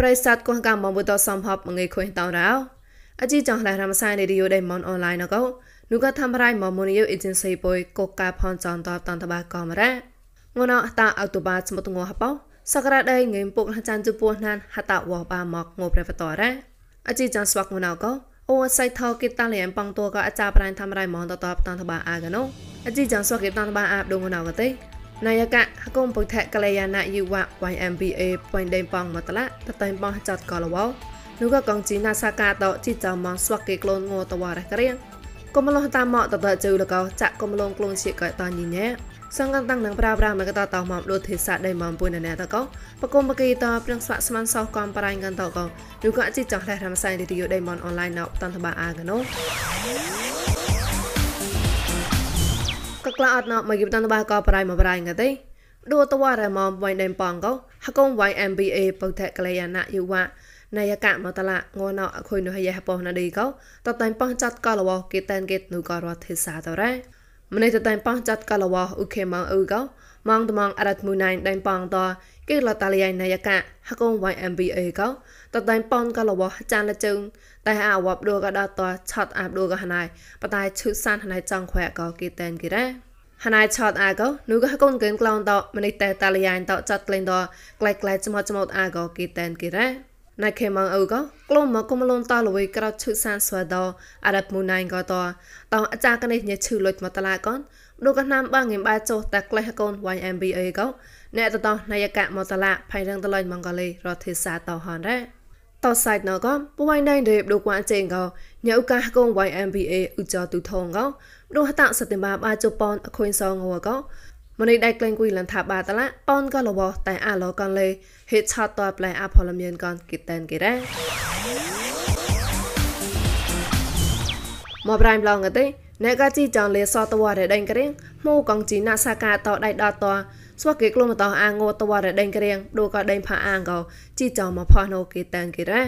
ប្រិស័តកោះកាមបុតសំហបងេខុញតោរោអជីចងឡែរំសាយនេឌីយោដៃមនអនឡាញណកោនុកធ្វើរៃមមនីយោអេเจนស៊ីបុយកកកាផនចនតតន្តបាកំរ៉ាងួនអតាអោតូបាស្មុតងោហបោសក្តាដៃងេមពុកចានជពោះណានហតាវបាមកងោប្រវតរ៉ាអជីចងស្វាក់ងួនអកោអូសៃថោគិតាលៀនប៉ងតួក៏អាចារ្យប្រៃធ្វើរៃមនតតតន្តបាអាកណូអជីចងស្វាក់គិតន្តបាអាបដងងួនអកទេ នាយកៈហគុំពុទ្ធកលយាណយុវ YMBA ပွင့်ដេងប៉ងមតឡាតតៃប៉ងចាត់កលវោនោះក៏កងជីណាសាកាតជីចាំមកស្វាក់គេក្លូនងតវ៉ារះក្រៀងកុំលងតាមមកតតជូលកោចាក់កុំលងក្លូនជាកតញីណែសង្កតាំងនឹងប្រាប្រាមកតតមកដូចទេសាដៃមកពុយណែតកោបកុំបកីតព្រៀងស្វាក់ស្មានសោះកំប្រៃកាន់តកោនោះក៏ជីចង់រះរំសាយរីយោដៃមនអនឡាញណៅតន្តបាអាកណូ ក៏ក្លាអត់ណមកយបតន្តបាក៏ប្រៃមកប្រៃកទេដួតវ៉ារមមវៃដេមប៉ងកោហកុំ YMBA ពុទ្ធកលយាណយុវៈនាយកៈមតឡាងនអខុយនោះយះបោះណាឌីកោតតៃប៉ងចាត់កលវគេតានគេនូក៏រត់ទេសាតរ៉ាម្នេះតតៃប៉ងចាត់កលវឧខេម៉ងអ៊ូកោម៉ងតម៉ងអរ៉ាត់មូណៃដៃប៉ងតគេលតាលីនាយកៈហកុំ YMBA កោ តតៃប៉ងកលវចានលជើងតែអាវបដូក៏ដតឆាត់អាប់ដូក៏ហណៃបតៃឈឺសានហណៃចង់ខ្វែក៏គេតានគេរ៉ាហណៃឆតអាកោនូកកូនកេនក្លងតមនិតតែតាលីយ៉ៃតចាត់ក្លែងតក្លែកក្លែចមត់ចមត់អាកោគីតែនគីរ៉ាណៃខេម៉ងអ៊ូកោក្លុំមកគុំលនតលវីក្រៅឈឺសានស្វាដអារ៉ាប់មូណៃកោតតអាចាកនេះញ៉ឈឺលុចមកតឡាកននូកណាំបាងងៀមបាចុះតែក្លែកូន YMBA កោអ្នកតតនាយកៈមកតឡាផៃរងតលៃម៉ងកលីរថេសាតហនរ៉ា តោសាច់ណកពួយដៃដេបដូគួនចេងកោញ៉ៅកាកង YMBA ឧចទូថងកោដូហតសតិមាបាជប៉ុនអខុញសងងកោមនីដៃក្លែងគួយលនថាបាតឡាប៉នកលវតែអាឡកនលេហេឆតតប្លែអាផលមៀនកនគិតតែនគេរ៉ាមកប្រៃប្លងកទេអ្នកកាជីចងលេសតវ៉ារដេងក្រៀងម៉ូកងជីណាសាកាតដៃដត ស្វាគេក្លុំតអាងតវ៉ារដេងក្រៀងដូក៏ដេងផាអាងកោជីចងមកផោះណូគេតានគេរ៉ា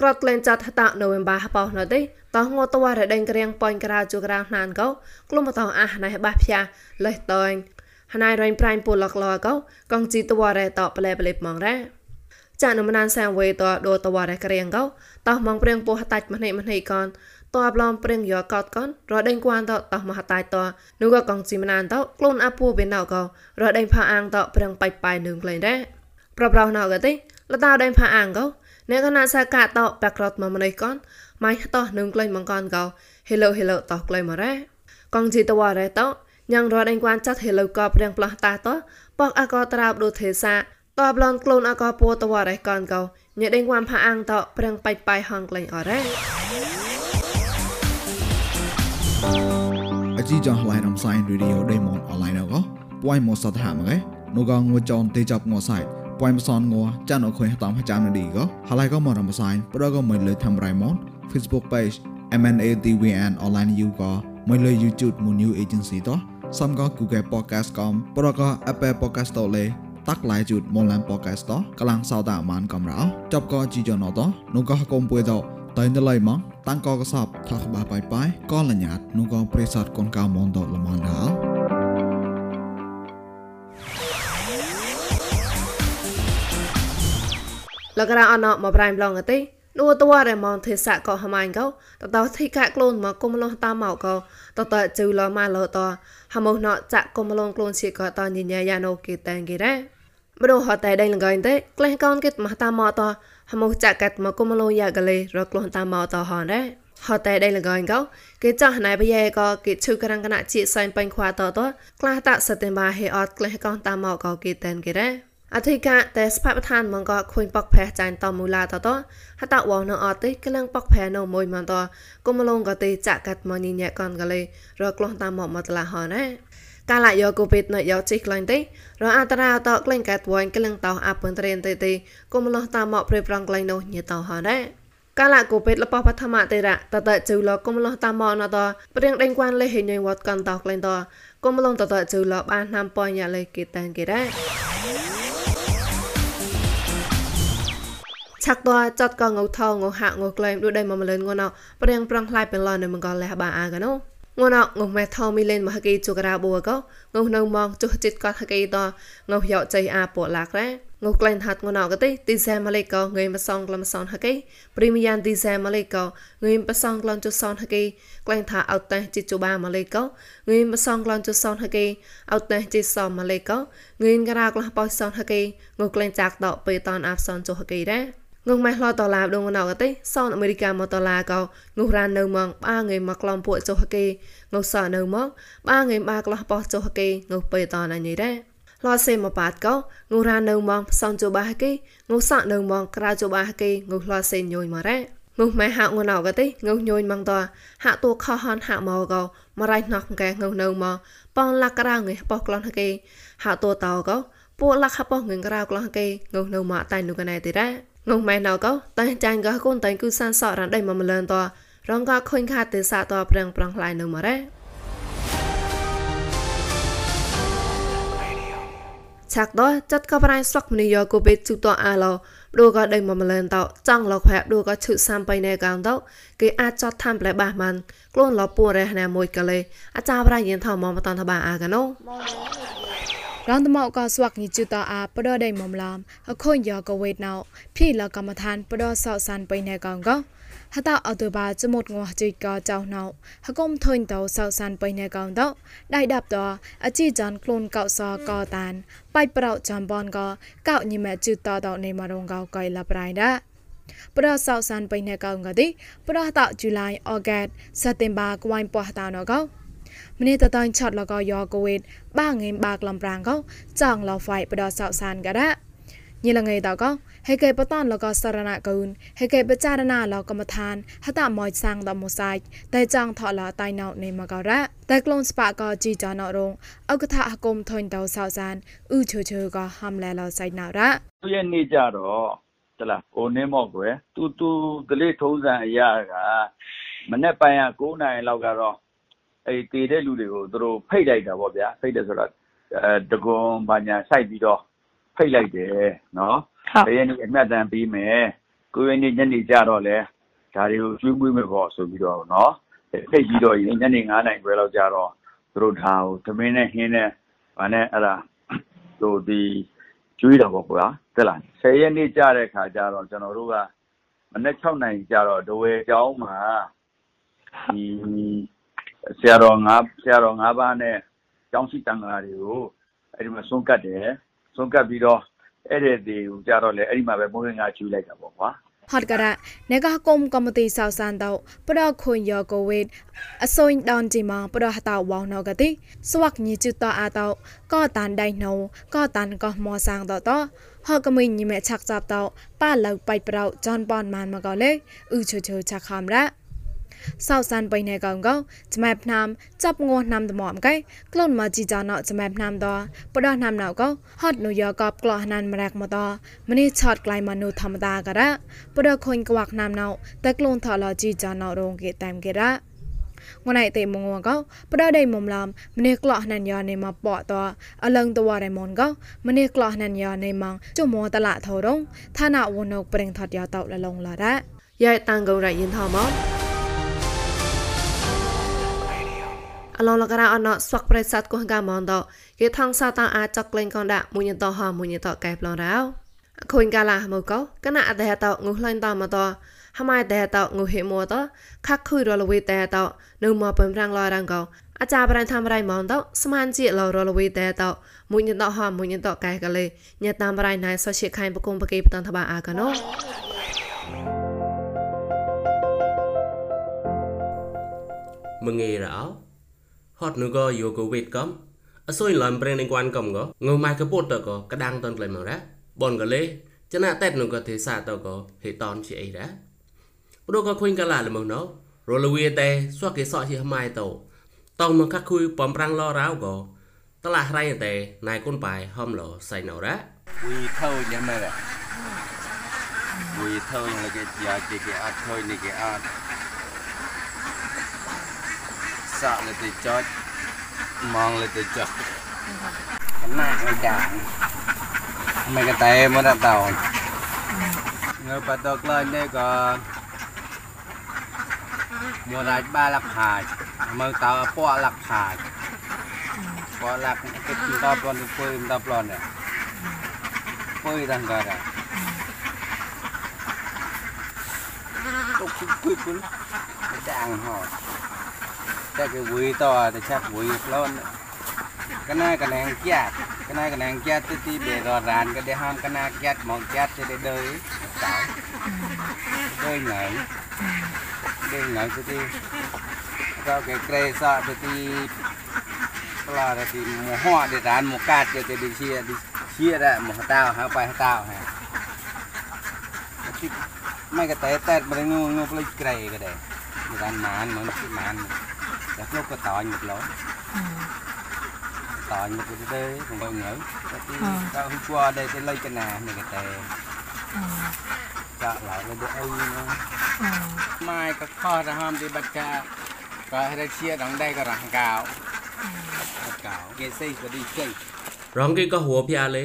ក្រត់ក្លែងចាត់តនៅវេបាបោណទេតោះងតវ៉ារដេងក្រៀងប៉ាញ់ក្រៅជូក្រៅណានកោក្លុំតអះណៃបាផ្យាលេះតើញហណៃរ៉ៃប្រៃពូលកលកោកងជីតវ៉ារតប្លែប្លែម៉ងរ៉ាចានមណានសាំវេតដូតវ៉ារក្រៀងកោតោះម៉ងព្រៀងពោះតាច់ម្នេះម្នេះកន តបឡំព្រៀងយកកតកនរដេងគួនតតមហតៃតនូក៏កងជីមណានតខ្លួនអាពូបេណៅក៏រដេងផាអាងតព្រៀងបៃបៃនឹងក្លែងដែរប្រប្រោណៅក៏ទេលតាដេងផាអាងក៏អ្នកកណាសាកាតបាក់ក្រតមកម្នេះកនម៉ៃតនឹងក្លែងមកកនក៏ hello hello តក្លែងមករ៉ាកងជីតវ៉ារ៉េតញ៉ាងរដេងគួនចាត់ hello ក៏ព្រៀងផ្លោះតាតបកអកត្រាបដូទេសាតបឡនក្លូនអកពូតវ៉ារ៉េកនកោញ៉ដេងគួនផាអាងតព្រៀងបៃបៃហងក្លែងអរ៉ា អជីចងឡៃរំសាយរីឌីអូដេម៉ុនអនឡាញអកពួយមកសតហាមកឯនោះក៏ងួចនទេចាប់ងួសាយពួយមសនងួចានអខុយតាមចាំនឌីក៏ហឡៃក៏មករំសាយប្រក៏មិនលើធ្វើរៃម៉ុន Facebook page MNATVN online you ក៏មិនលើ YouTube មួយ new agency តោះសំក៏ Google Podcast កំប្រក៏ Apple Podcast តលេតាក់ឡៃជូតមនឡាន podcast តកលាំងសោតាមានកំរោចប់ក៏ជីចណតនោះក៏កុំពួយត តែនៅឡៃមកតាំងកកសបថាក្បាបាយបាយក៏លញ្ញាតនោះក៏ប្រេសតកូនកៅមនតលមនដាលករអណមកប្រៃម្លងទេនួតវ៉ារមនទេសៈក៏ហម៉ៃកោតតធីកក្លូនមកគុំលោះតាមមកកោតតជូលម៉ាលោតហមោណចាក់គុំលងក្លូនជាក៏តញញយ៉ាណូគេតែងគេរ៉ាមរុហតតែដៃលងឯងទេក្លែងកូនគេមះតាមមកត ហមោចាក់កាត់មកគុំលោយ៉ាកលេរក្លូនតាមមកតហនរ៉ាហតតែដៃលងឯងកោគេចាស់ណៃបយ៉ែក៏គេឈឺក្រាំងកណៈជាសែងបាញ់ខ្វាតតក្លាតសតិមាហេអត់ក្លែងកូនតាមមកកោគេតែនគេរ៉ាអធិកាតែស្ផបឋានមកក៏ខុញប៉កផែចាញ់តមូឡាតតហតវនៅអត់ទេក្លងប៉កផែនៅមួយមកតគុំលងក៏ទេចាក់កាត់មកញញែកនកលេរក្លោះតាមមកមកតឡាហណា កាលយកូពេតនៅយកជីក្លែងទេរអន្តរាតក្លែងកាត់វ៉ៃក្លែងតោអាប់ពន្ត្រេនទេទេគុំលោះតាមមកព្រៃប្រងក្លែងនោះញ៉តោហណាកាលកូពេតលបបឋមទេរៈតតជូលគុំលោះតាមមកណតព្រៀងដេញគួនលេហេញវត្តកន្តោក្លែងតគុំលងតតជូលបានណាំប៉ញ៉ាលេគេតានគេរ៉ាឆាក់តចាត់កងងថងងហាក់ងក្លែងដូចដៃមកម្លឹងងណោព្រៀងប្រងខ្លាយពេលឡនៅមងកលះបាអាកណូក ងួនអងងមេថោមីលេនមហកេជូការ៉ាបូកងងនៅមកចុះចិត្តកតហកេតងងយកចៃអាពឡាក់រ៉ាងក្លែងហាត់ងណៅកទេទីសែម៉ាឡេកោងេមសងក្លំសនហកេព្រីមយ៉ាងទីសែម៉ាឡេកោងេមបសងក្លំចុសនហកេក្លែងថាអត់តេជីជូបាម៉ាឡេកោងេមបសងក្លំចុសនហកេអត់តេជីសមម៉ាឡេកោងេនការ៉ាក្លះបោសនហកេងក្លែងចាក់តពេលតនអាប់សនចុហកេរ៉ា ងងម៉ែឡតឡាដងណៅកទេសនអមេរិកាមកតឡាកោងុះរ៉ាននៅមកបាងៃមកក្លំពួកចុហកេងុះសនៅមកបាងៃបាក្លះបោចុហកេងុះពេលតនអញរ៉ាឡសេមកបាតកោងូរ៉ានៅម៉ងផ្សំជូបាគេងូសាក់នៅម៉ងក្រៅជូបាគេងូឡសេញយមករ៉ាងុះម៉ែហាក់ងូណៅកទេងុះញយម៉ងតហាក់តួខហនហាក់មកកោមរៃណោះកែងុះនៅម៉ងប៉ងលាក់ក្រៅងៃប៉ោះក្លន់គេហាក់តួតោកោពួកលាក់ហប៉ោះងៃក្រៅក្លន់គេងុះនៅម៉ាតៃនុកណៃទីរ៉ា ងុះម៉ែណៅកោតែចាញ់កោកូនតៃគូសានសក់រ៉ាដៃមមលឿនតរងកខុញខាទេសាតប្រឹងប្រងខ្លៃនៅមករ៉ាឆាក់ដោจัดកបរៃស្រុកមនីយកូបេជូតអាឡោឌូក៏ដេញមកម្លនតោចង់លោកខែឌូក៏ឈឺសាំបៃណែកងតោគេអាចចត់តាមប្លែបាសមិនខ្លួនលពួររះណាមួយកលេអាចារ្យប្រយិនថមមតនតបាអាកណូ រងតមកក៏ស្វាក់ញីជូតអាបដដេមមឡំអខុញយកវេតណៅភីលកម្មឋានបដសោសានបៃណែកងក៏ហតអតុបាចមុតងោះជីកចៅណៅហកុំធុញតោសៅសានបៃណែកងតោដៃដាប់តអជីចាន់ខ្លួនកោសកតានបៃប្រោចំបនកកោញិមជឺតតោនៃមរងកោកៃលប្រៃដាប្រសៅសានបៃណែកងកទីប្រតជូឡៃអូហ្គតសតេមបាក្វៃប៉ះតោណកោ ម្នេះតតៃឆាត់លកយកកូវីដបាងេមបាក្លំប្រាំងកោចង់ឡោហ្វៃប្រសៅសានកដាញិលងៃតកោហេកេបតានលកសារណកូនហេកេបចារណាលកមឋានហតមយសាងដមសៃតែចាងថលតៃណៅនៃមកករ៉ាតែក្លូនស្ប៉ាកជីចាណរងអកថាហគុំថុញតោសោសានឧជជកហំលែលសៃណរ៉ាသူရဲ့နေကြတော့တလားဟိုနေမော့ကွယ်သူသူကလေးထုံးစံအရာကမနေ့ပိုင်းက9နိုင်လောက်ကတော့ အဲ့တည်တဲ့လူတွေကိုသူတို့ဖိတ်လိုက်တာပေါ့ဗျာဖိတ်တယ်ဆိုတော့အဲတကွန်ဘာညာစိုက်ပြီးတော့ဖိတ်လိုက်တယ်နော်ဟုတ်ဘယ်ရက်နေ့အမှတ်တမ်းပြီးမယ်ကိုရက်နေ့ညနေကြတော့လဲဒါတွေကိုကျွေးမွေးမယ်ပေါ့ဆိုပြီးတော့နော်ဖိတ်ပြီးတော့ညနေ9နိုင်ခွဲလောက်ကြတော့သူတို့ဒါကိုသမင်းနဲ့ဟင်းနဲ့ဗာနဲ့အဲ့ဒါတို့ဒီကျွေးတော့ပေါ့ကွာတက်လား10ရက်နေ့ကြတဲ့ခါကျတော့ကျွန်တော်တို့ကမနေ့6နိုင်ကြတော့ဒဝဲကျောင်းမှာဒီ ဆရာတော်ငါဆရာတော်၅ပါးနဲ့ကျောင်းရှိတန်ခါတွေကိုအဲ့ဒီမှာဆုံးကတ်တယ်ဆုံးကတ်ပြီးတော့အဲ့ဒီဒီကိုကြတော့လေအဲ့ဒီမှာပဲမိုးရင်းကကျူးလိုက်တာပေါ့ကွာហត់ការៈនេកគុំកុំទីសៅសានតោប្រដខុញយកកូវីដអសុញដនជីម៉ប្រដហតវងណកទីស្វាក់ញីជូតអាតោក៏តានដៃណូក៏តានកោះមសាងតតហកមិញញីមេឆាក់ចាប់តោប៉ាឡៅបៃប្រោចនប៉នម៉ានមកកលេអ៊ឺឈឈឆាក់ខំរ៉ា សៅសានបៃណែកងកោចម៉ែភ្នាមចាប់ងោះណាំត្មំកែក្លូនមកជីចាណោចម៉ែភ្នាមតបដោះណាំណៅកោហត់នុយកបក្លោះណានមរែកមកតម្នេះឆតក្លៃមនុធម្មតាការៈបដោះខុញក្វាក់ណាំណៅតែក្លូនថឡជីចាណោរងគេតាមគេរ៉ាងណៃតេមងងកោប្រដៃមុំឡំម្នេះក្លោះណានយ៉ានៃមកប៉តអលឹងតវរៃមុនកោម្នេះក្លោះណានយ៉ានៃម៉ងចុំមតឡាថោរងឋានៈវណុកប្រេងថតយ៉ាតោលឡងឡារ៉ាយ៉ៃតាំងកងរៃយិនថមក អឡងលករអណស្វកប្រិស័តកោះកាមនតគេថងសាតាអាចចក្លែងកនដាក់មួយតហមួយតកែប្លងរោខុញកាលាមកកកណអដេតងុះឡៃតមកតហម៉ៃតែតងុះហេមតខាក់ខុយរលវីតែតនៅមកបំរាំងឡរងកអាចារ្យប្រៃធ្វើរៃមកតស្មានជាលរលវីតែតមួយតហមួយតកែកលេញតាមរៃណៃសជាខៃបកុំបកេបតនតបាអាកណោ mengira hot nu go yo go wait kom asoi lam preng ning kwan kom go ngo mai ka pot to go kadang ton klem ra bon ga le chana tet nu go the sa to go he ton chi ai ra pro go khuyên ka la le mo no ro lo wi te swa ke so chi mai to tong ma ka khui pom prang lo rao go តឡារៃតែណៃគុនបាយហំលោសៃណូរ៉ាវី thôi nha mẹ vì thôi là cái giờ chỉ cái ạt thôi này cái ạt sợ là thì cho mong là thì cho cái này cái chàng mấy cái tay mới đặt tàu. Người bắt đầu lên đây có mua lại ba lạc hà mơ tao po lạc hải. Po lạc cái chúng ta plon cái phơi, chúng ta plon này phơi đang gara tục แต่ก็วุ้ยต่อแต่ชักวุ้ยร้อนก็น่ากันแหงแก๊สก็น่ากันแหงแก๊สที่ที่เบรอรานก็ได้ห้ามก็น่าแก๊สมองแก๊สจะได้เดยเต่าเดยเหงาเดยเหงาที่ที่ก็เกเกรซะที่ที่ปลาที่หมูห่อเดรานหมูกาดจะได้เชียดิเชียได้หมูเต้าหาไปหาเต้าฮะไม่ก็แต่แต่มันงูงูปลาเกรก็ได้เดรานมันมันมัน để lúc cái tỏi một lỗ tỏi một cái đây cũng vậy nhớ thì tao hôm qua đây cái lấy cái nà này cái tè chợ lại lên để ơi nữa mai cái kho ra hôm đi bắt cha có hay chia đằng đây có răng cào cào cái xây có đi chơi រងគេក៏ហួភៀលេ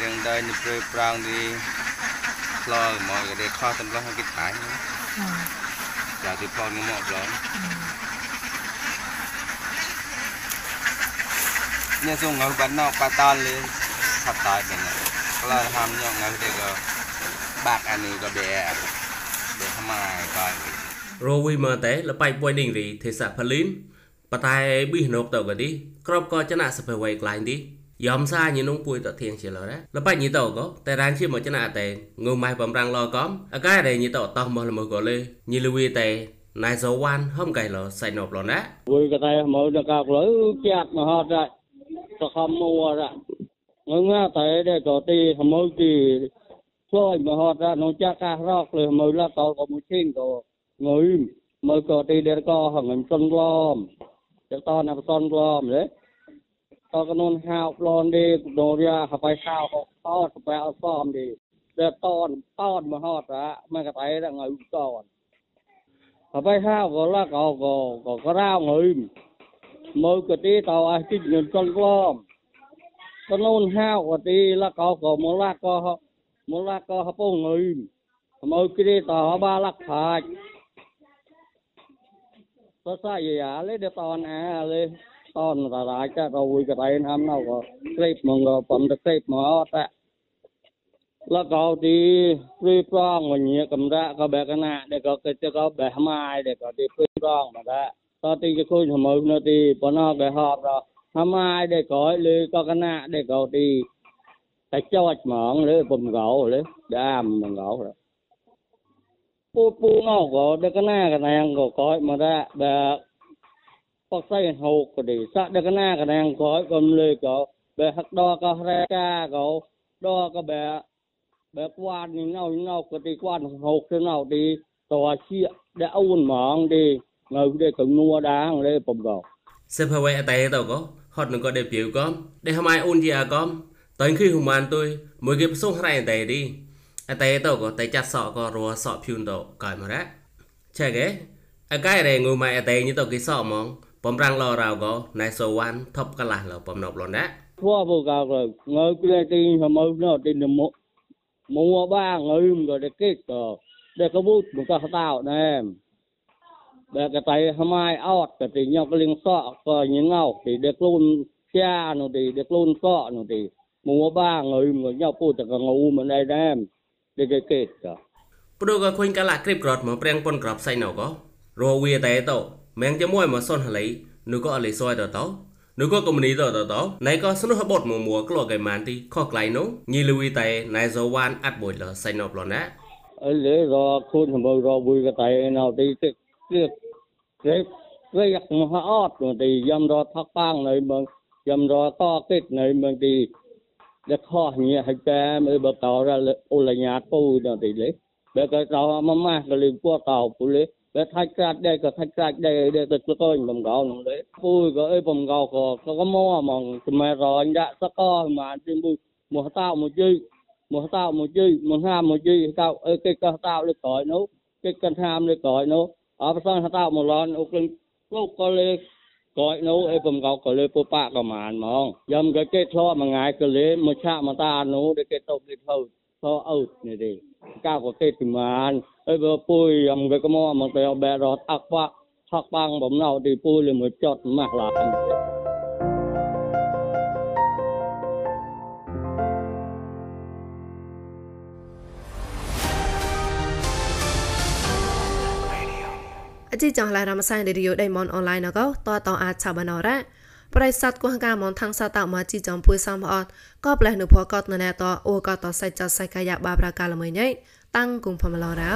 phải hao để tòn mà này cái đang mà cái tới nó cái đang mà bạc mà hoạt ra này cái tay em cái tàu rồi chầm to lên còn lo bẻ có riêng đó cho nó lên đó để giờ giờ cho nó mở cho nó riêng đây nó chơi prang đi lo mọi người để kho tâm lo cái tải nữa là thì con nó một lớn nhưng dùng ngầu bắn nó ba ton lên thật tỏi cái này lo ham nhau ngầu đây có bạc anh này có bè để tham ai coi រវីមើតែលបៃបុយនីងរីទេសៈផលីនបតែប៊ីណូកតកទីក្របក៏ចណាសភវៃក្លាញ់ទី យំសាញីនុងពួយតធៀងជាលរ៉ាលបាញីតោកោតែរានជាមួយចណាតែងូម៉ៃបំរាំងលកំអកាដែលញីតោតោះមកល្មើកលេញីលវីតែណៃសវ៉ាន់ហំកៃលសៃណប់លណាពួយកតែមកដល់កោលើជាតមហតសខំមួរងងតែដែលក៏ទីហមទីជួយមហតនងចាកាសរកលើមើលកោក៏មួយឈិងក៏ងុយមើលក៏ទីដែលក៏ហងខ្ញុំសុនឡំទៅតនអបសុនឡំទេ តកនូនហៅប្លនទេកដូរយ៉ាហបៃខៅហកតតបែអត់សមទេតែតនតនមហតអាមកតៃដល់ងើតនហបៃខៅកលកកកក្រៅងើមើកទេតអស់ទីញនកលក្លំកនូនហៅកទេលកកមលកកមលកកហពងើមើកទេតបាលកខាច់សសាយាលេដតនអាលេ អនរ៉ាចារួយកដៃណាំណៅក៏ក្រេបមកក៏បំទៅក្រេបមកអត់លកោទីព្រីប្រងវញ្ញាកំរៈក៏បែកណាដែលក៏គេទៅក៏បែម៉ាយដែលក៏ទីព្រីប្រងមកដែរតទីគេខូចហមើនៅទីប៉ុណ្ណោះគេហប់ដល់ហម៉ាយដែលក៏លើក៏កណាដែលក៏ទីតែចោចហ្មងលើពំកោលើដាមមកកោដល់ពូពូណោក៏ដែលកណាកណាក៏កោចមកដែរបែ mà đã bé có xây hộp có đi sát để cái nạ cái này có cầm lư có bé hắc đo có ra ca có đo có bé បែបវ៉ាននេះនៅនៅក៏ទីគាត់ហូកទៅនៅទីតើជាដែលអូនហ្មងទីនៅទេកងនួដាងលេបំកោសេភវៃអតែតក៏ហត់នឹងក៏ដែលពីវកំដែលហមៃអូនជាអកំតើគឺហ៊ុមានទុយមួយគេផ្សុងរ៉ៃអតែទីអតែតក៏តែចាត់សក់ក៏រស់សក់ភឿនតកែមរ៉ាឆែកេអកាយរេងូម៉ៃអតែនេះតគេសក់ហ្មង បំរាំងឡរៅក៏ណៃសូវ៉ាន់ថប់កលាស់លបំណប់លណា thua vô cao rồi ngồi kia đi mà mới nó đi được mua mua ba người rồi để kết rồi để có bút một cái tạo nè để cái tay hôm nay ót cái thì nhau cái liên sọ có những ngầu thì để luôn cha nó thì để luôn sọ nó thì mua ba người mà nhau phụ cho cái ngu mà đây nè để cái kết rồi ព្រោះក៏ឃើញកាលាគ្រីបក្រត់មកព្រៀងប៉ុនក្របសៃណៅក៏រវាតែត មែងជាមួយមកសុនហលីនោះក៏អលីសយតតនោះក៏កុំនីតតតណៃក៏ស្នោះបត់មកមួក្លកៃម៉ានទីខកក្លៃនោះញីលវីតែណៃဇវ៉ានអាត់បុយលសៃណប់លណា ở lễ rồi khuôn mà mới rồi vui cái tay nào đi cái cái cái cái giặc mà họ ót rồi thì dâm rồi thắc bang này mà dâm rồi to kết này mà thì để khó nhẹ hay cái mới bắt đầu ra ô là nhà tu đó thì lấy bây giờ tàu mà mà cái liên qua tàu phụ lấy bây thay cát đây cái thay cát đây để tự coi mình gạo nó đấy vui cái ấy mình gạo có có có mua mà mà rồi anh đã sắc co mà trên bù một tao một chơi một tao một chơi một ham một chơi tao ơi cái cái tao để cõi nó cái căn ham để cõi nó ở bên tao một lon ok lúc có lên ក៏នៅអីបំកោក៏លើពុបាក៏មានហ្មងយ៉ាំក៏គេធ្លាប់មួយថ្ងៃក៏លេមកឆាក់មកតានោះដែលគេទៅគេ ធ្វើធ្វើអើនេះទេកៅក៏គេពីមានអីបើពុយយ៉ាំក៏មកមកទៅបែរត់អកបាក់ថកបាំងបំណៅទីពុយលើមកចត់ម៉ាស់ឡានអជីចងឡារមសានរីយដៃមនអនឡាញណកតតអាចឆាបណរ៉ាប្រិស័តគងកាមនថងសតមកជីចំពុយសំអត់ក៏ផ្លែនុភកតណែតអូក៏តសៃចសៃកាយបាប្រាកាលមួយញ៉ៃ តាំងគុំផមឡរោ